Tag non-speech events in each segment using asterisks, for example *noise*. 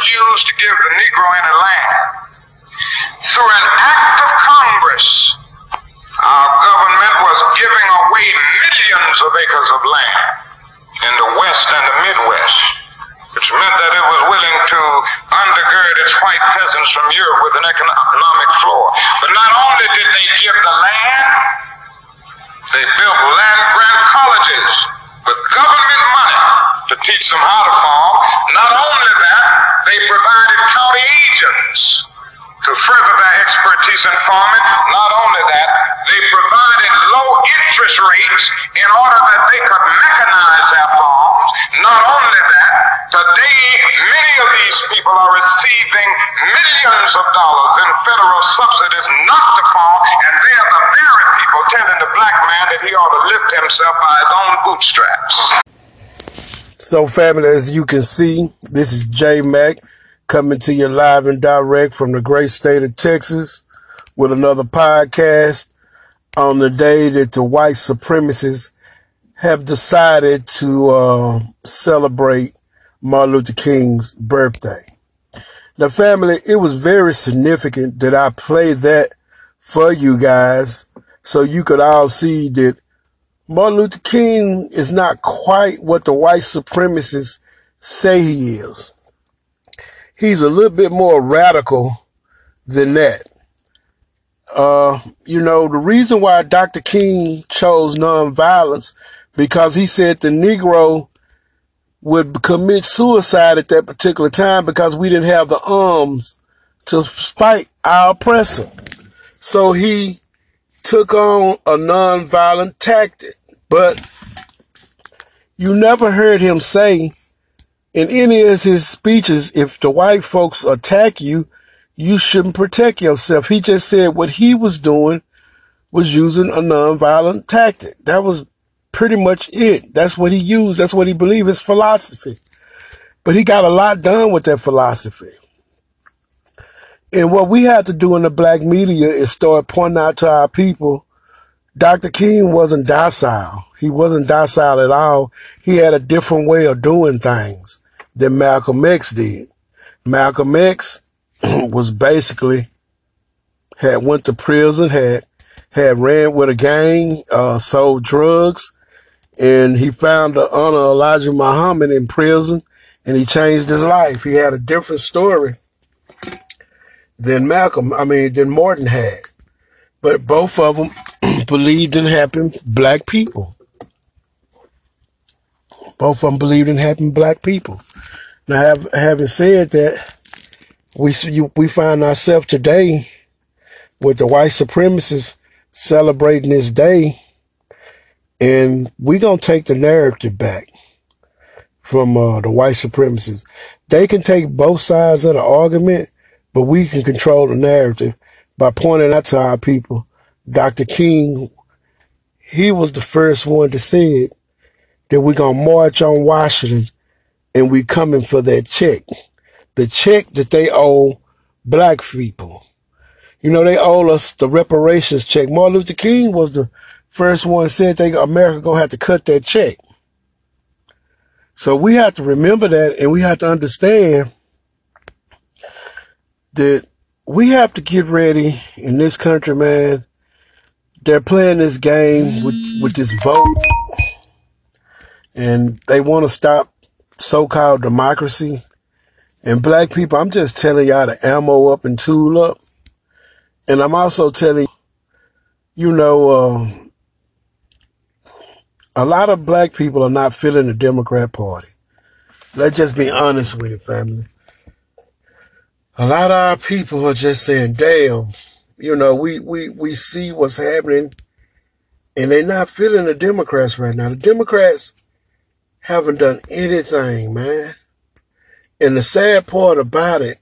refused to give the Negro any land. Through an act of Congress, our government was giving away millions of acres of land in the West and the Midwest, which meant that it was willing to undergird its white peasants from Europe with an economic floor. But not only did they give the land, they built land grant colleges with government money to teach them how to farm. Not only that, they provided county agents to further their expertise in farming. Not only that, they provided low interest rates in order that they could mechanize their farms. Not only that, today many of these people are receiving millions of dollars in federal subsidies not to farm, and they are the very people telling the black man that he ought to lift himself by his own bootstraps. So, family, as you can see, this is J Mac coming to you live and direct from the great state of Texas with another podcast on the day that the white supremacists have decided to uh, celebrate Martin Luther King's birthday. Now, family, it was very significant that I played that for you guys so you could all see that Martin Luther King is not quite what the white supremacists say he is. He's a little bit more radical than that. Uh, you know, the reason why Dr. King chose nonviolence because he said the Negro would commit suicide at that particular time because we didn't have the arms to fight our oppressor. So he took on a nonviolent tactic. But you never heard him say in any of his speeches, if the white folks attack you, you shouldn't protect yourself. He just said what he was doing was using a nonviolent tactic. That was pretty much it. That's what he used. That's what he believed, his philosophy. But he got a lot done with that philosophy. And what we have to do in the black media is start pointing out to our people Dr. King wasn't docile. He wasn't docile at all. He had a different way of doing things than Malcolm X did. Malcolm X *clears throat* was basically had went to prison, had had ran with a gang, uh, sold drugs, and he found the honor Elijah Muhammad in prison, and he changed his life. He had a different story than Malcolm. I mean, than Martin had, but both of them *clears throat* believed in helping black people. Both of them believed in helping black people. Now, have, having said that, we you, we find ourselves today with the white supremacists celebrating this day, and we're gonna take the narrative back from uh, the white supremacists. They can take both sides of the argument, but we can control the narrative by pointing out to our people Dr. King, he was the first one to say it, that we're going to march on Washington and we coming for that check. The check that they owe black people. You know, they owe us the reparations check. Martin Luther King was the first one said they America gonna have to cut that check. So we have to remember that and we have to understand that we have to get ready in this country, man, they're playing this game with, with this vote and they want to stop so-called democracy. And black people, I'm just telling y'all to ammo up and tool up. And I'm also telling you know, uh, a lot of black people are not feeling the Democrat Party. Let's just be honest with it, family. A lot of our people are just saying, damn, you know, we, we, we see what's happening and they're not feeling the Democrats right now. The Democrats haven't done anything, man. And the sad part about it,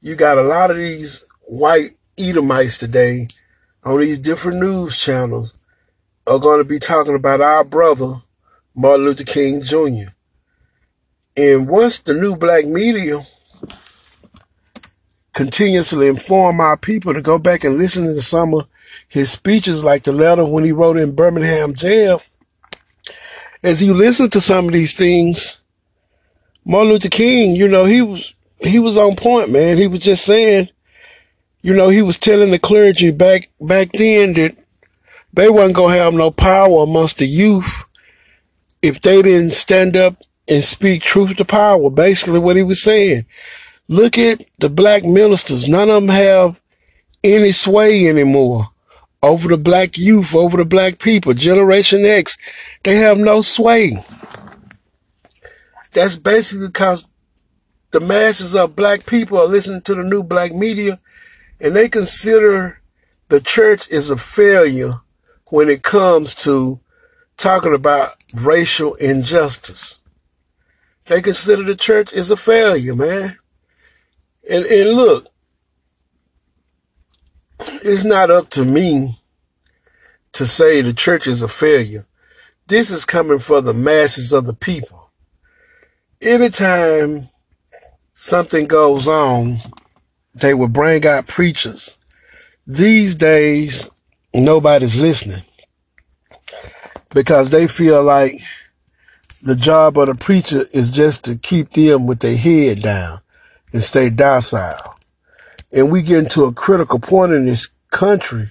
you got a lot of these white Edomites today on these different news channels are going to be talking about our brother, Martin Luther King Jr. And once the new black media continuously inform our people to go back and listen to some of his speeches, like the letter when he wrote in Birmingham jail. As you listen to some of these things, Martin Luther King, you know, he was he was on point, man. He was just saying, you know, he was telling the clergy back back then that they wasn't gonna have no power amongst the youth if they didn't stand up and speak truth to power. Basically, what he was saying. Look at the black ministers. None of them have any sway anymore over the black youth, over the black people. Generation X, they have no sway. That's basically because the masses of black people are listening to the new black media and they consider the church is a failure when it comes to talking about racial injustice. They consider the church is a failure, man. And, and look, it's not up to me to say the church is a failure. This is coming for the masses of the people. Anytime something goes on, they will bring out preachers. These days, nobody's listening because they feel like the job of the preacher is just to keep them with their head down and stay docile. And we get into a critical point in this country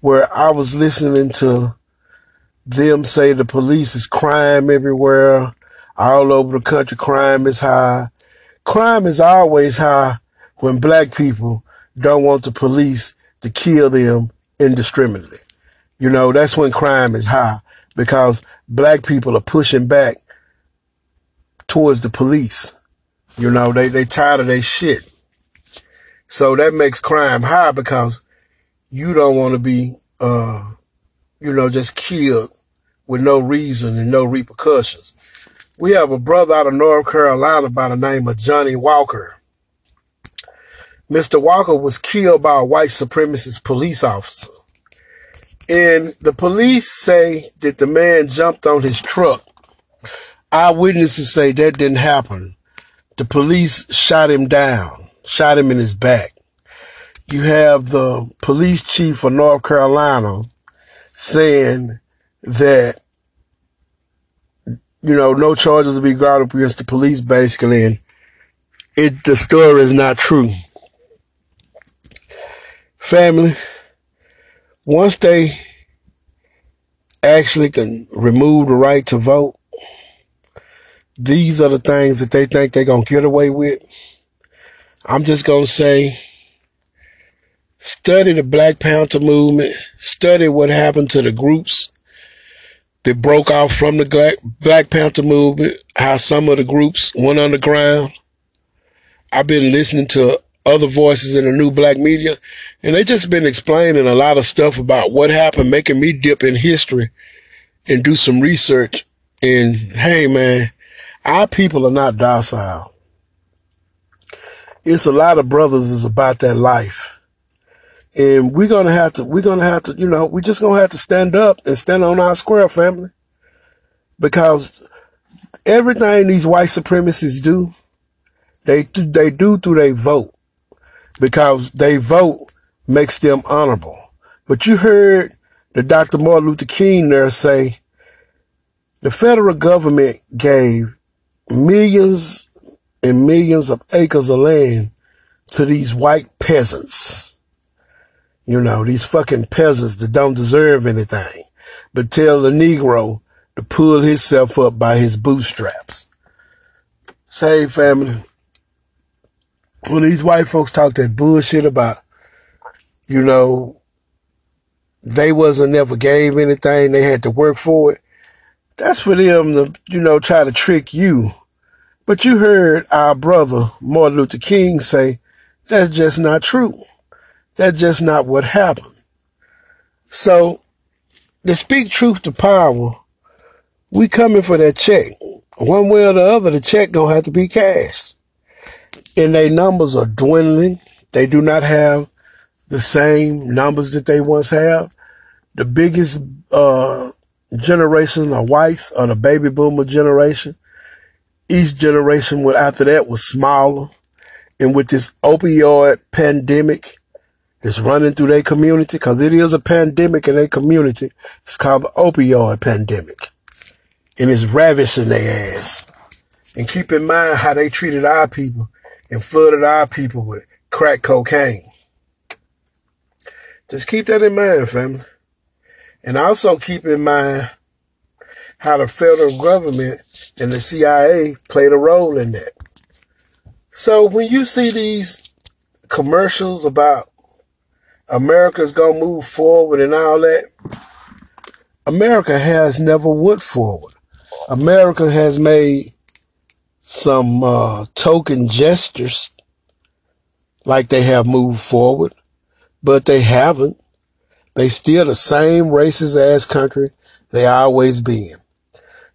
where I was listening to them say the police is crime everywhere, all over the country, crime is high. Crime is always high when black people don't want the police to kill them indiscriminately. You know, that's when crime is high because black people are pushing back towards the police. You know, they, they tired of their shit. So that makes crime high because you don't want to be, uh, you know, just killed with no reason and no repercussions. We have a brother out of North Carolina by the name of Johnny Walker. Mr. Walker was killed by a white supremacist police officer. And the police say that the man jumped on his truck. Eyewitnesses say that didn't happen. The police shot him down, shot him in his back. You have the police chief of North Carolina saying that, you know, no charges will be brought up against the police basically. And it, the story is not true. Family, once they actually can remove the right to vote, these are the things that they think they're going to get away with. I'm just going to say, study the Black Panther movement, study what happened to the groups that broke off from the Black Panther movement, how some of the groups went underground. I've been listening to other voices in the new black media, and they just been explaining a lot of stuff about what happened, making me dip in history and do some research. And hey, man, our people are not docile. It's a lot of brothers is about that life. And we're going to have to, we're going to have to, you know, we're just going to have to stand up and stand on our square family because everything these white supremacists do, they, they do through their vote because they vote makes them honorable. But you heard the Dr. Martin Luther King there say the federal government gave millions and millions of acres of land to these white peasants. You know, these fucking peasants that don't deserve anything, but tell the Negro to pull himself up by his bootstraps. Say, family, when these white folks talk that bullshit about, you know, they wasn't never gave anything, they had to work for it. That's for them to, you know, try to trick you. But you heard our brother Martin Luther King say, that's just not true. That's just not what happened. So, to speak truth to power, we coming for that check. One way or the other, the check gonna have to be cashed and their numbers are dwindling. They do not have the same numbers that they once have. The biggest uh, generation of whites are the baby boomer generation. Each generation after that was smaller. And with this opioid pandemic that's running through their community, because it is a pandemic in their community, it's called the opioid pandemic. And it's ravishing their ass. And keep in mind how they treated our people and flooded our people with crack cocaine. Just keep that in mind, family. And also keep in mind how the federal government and the CIA played a role in that. So when you see these commercials about America's gonna move forward and all that, America has never went forward. America has made some uh, token gestures like they have moved forward, but they haven't. They still the same racist ass country they always been.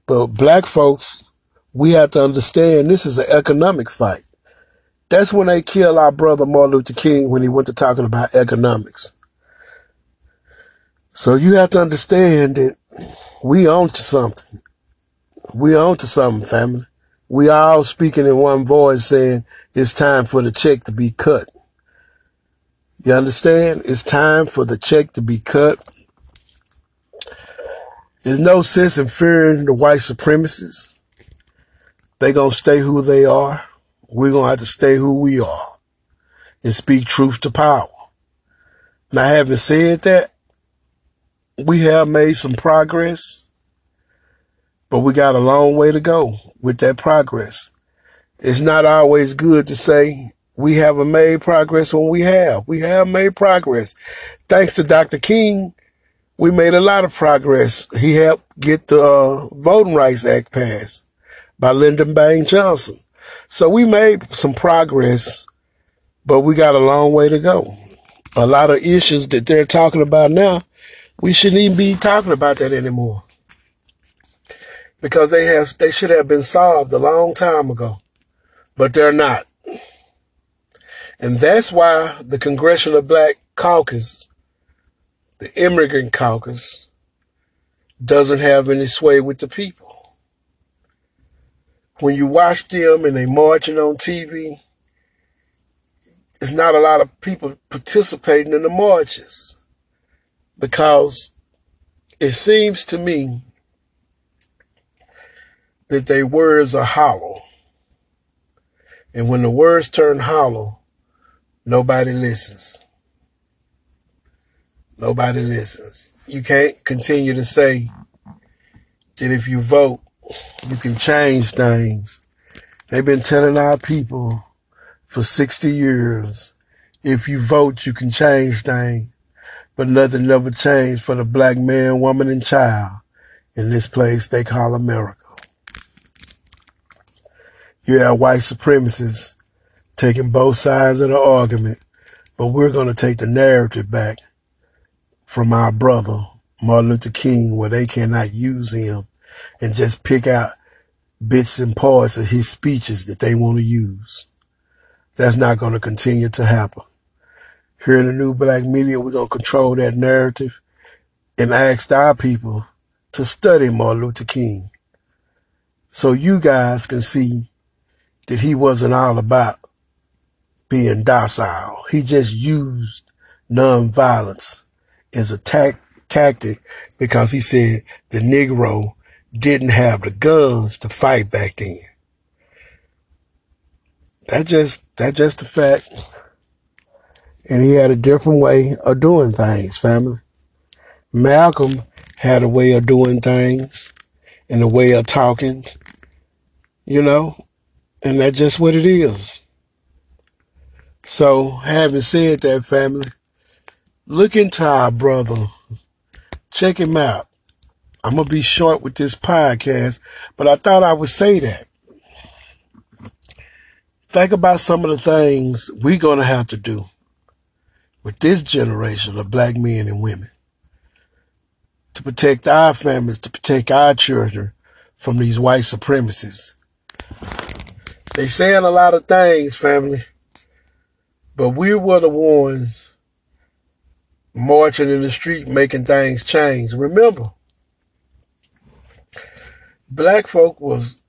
But black folks, we have to understand this is an economic fight. That's when they killed our brother Martin Luther King when he went to talking about economics. So you have to understand that we own to something. We own to something, family. We all speaking in one voice saying it's time for the check to be cut. You understand? It's time for the check to be cut. There's no sense in fearing the white supremacists. They gonna stay who they are. We're gonna have to stay who we are and speak truth to power. Now, having said that, we have made some progress but we got a long way to go with that progress. It's not always good to say we haven't made progress when we have. We have made progress. Thanks to Dr. King, we made a lot of progress. He helped get the uh, Voting Rights Act passed by Lyndon Baines Johnson. So we made some progress, but we got a long way to go. A lot of issues that they're talking about now, we shouldn't even be talking about that anymore because they have they should have been solved a long time ago, but they're not. And that's why the Congressional Black Caucus, the Immigrant Caucus, doesn't have any sway with the people. When you watch them and they marching on TV, it's not a lot of people participating in the marches because it seems to me that their words are hollow. And when the words turn hollow, nobody listens. Nobody listens. You can't continue to say that if you vote, you can change things. They've been telling our people for 60 years, if you vote, you can change things. But nothing never changed for the black man, woman, and child in this place they call America. You have white supremacists taking both sides of the argument, but we're going to take the narrative back from our brother, Martin Luther King, where they cannot use him and just pick out bits and parts of his speeches that they want to use. That's not going to continue to happen. Here in the new black media, we're going to control that narrative and ask our people to study Martin Luther King so you guys can see that he wasn't all about being docile. He just used nonviolence as a tac- tactic because he said the Negro didn't have the guns to fight back then. That just that just a fact. And he had a different way of doing things, family. Malcolm had a way of doing things and a way of talking, you know, and that's just what it is. So, having said that, family, look into our brother. Check him out. I'm going to be short with this podcast, but I thought I would say that. Think about some of the things we're going to have to do with this generation of black men and women to protect our families, to protect our children from these white supremacists. They saying a lot of things, family. But we were the ones marching in the street making things change. Remember, black folk was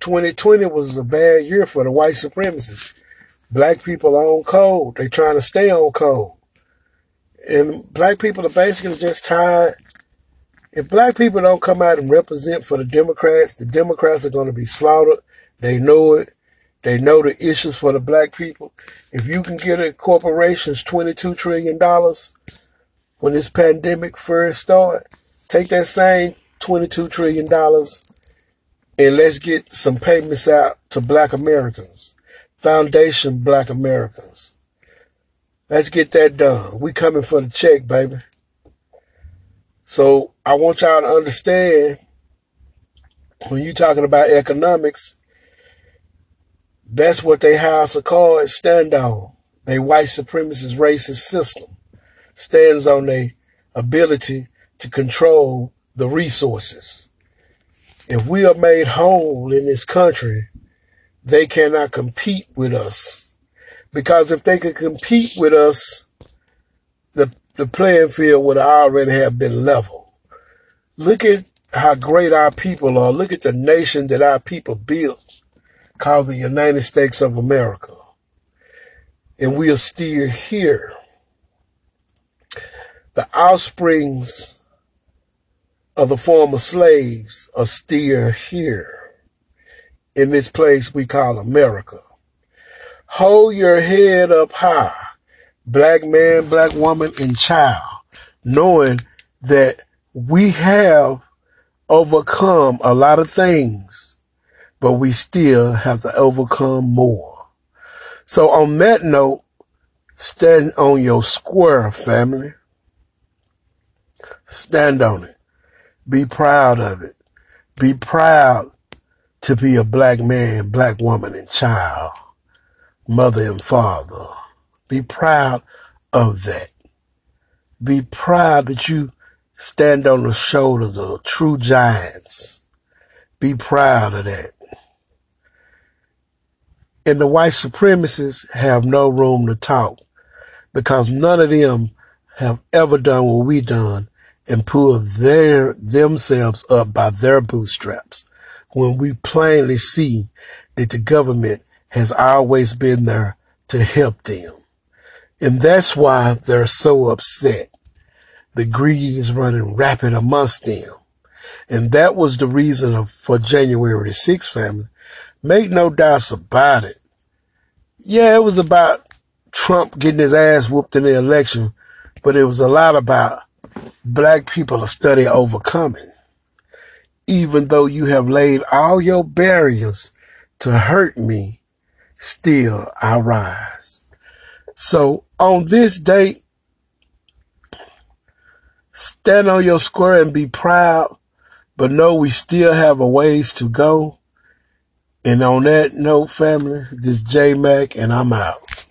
2020 was a bad year for the white supremacists. Black people are on code. They trying to stay on code. And black people are basically just tired. If black people don't come out and represent for the Democrats, the Democrats are going to be slaughtered they know it. They know the issues for the black people. If you can get a corporations $22 trillion when this pandemic first started, take that same $22 trillion and let's get some payments out to black Americans, foundation black Americans. Let's get that done. We coming for the check, baby. So I want y'all to understand when you talking about economics, that's what they house of cards stand on. They white supremacist racist system stands on their ability to control the resources. If we are made whole in this country, they cannot compete with us. Because if they could compete with us, the, the playing field would already have been level. Look at how great our people are. Look at the nation that our people built called the United States of America. And we are still here. The offsprings of the former slaves are still here in this place we call America. Hold your head up high, black man, black woman, and child, knowing that we have overcome a lot of things but we still have to overcome more. So on that note, stand on your square, family. Stand on it. Be proud of it. Be proud to be a black man, black woman, and child, mother and father. Be proud of that. Be proud that you stand on the shoulders of true giants. Be proud of that. And the white supremacists have no room to talk because none of them have ever done what we done and pulled their themselves up by their bootstraps when we plainly see that the government has always been there to help them. And that's why they're so upset. The greed is running rapid amongst them. And that was the reason of, for January the 6th family Make no doubts about it. Yeah, it was about Trump getting his ass whooped in the election, but it was a lot about black people are study overcoming. Even though you have laid all your barriers to hurt me, still I rise. So on this date, stand on your square and be proud, but know we still have a ways to go and on that note, family, this J Mac, and I'm out.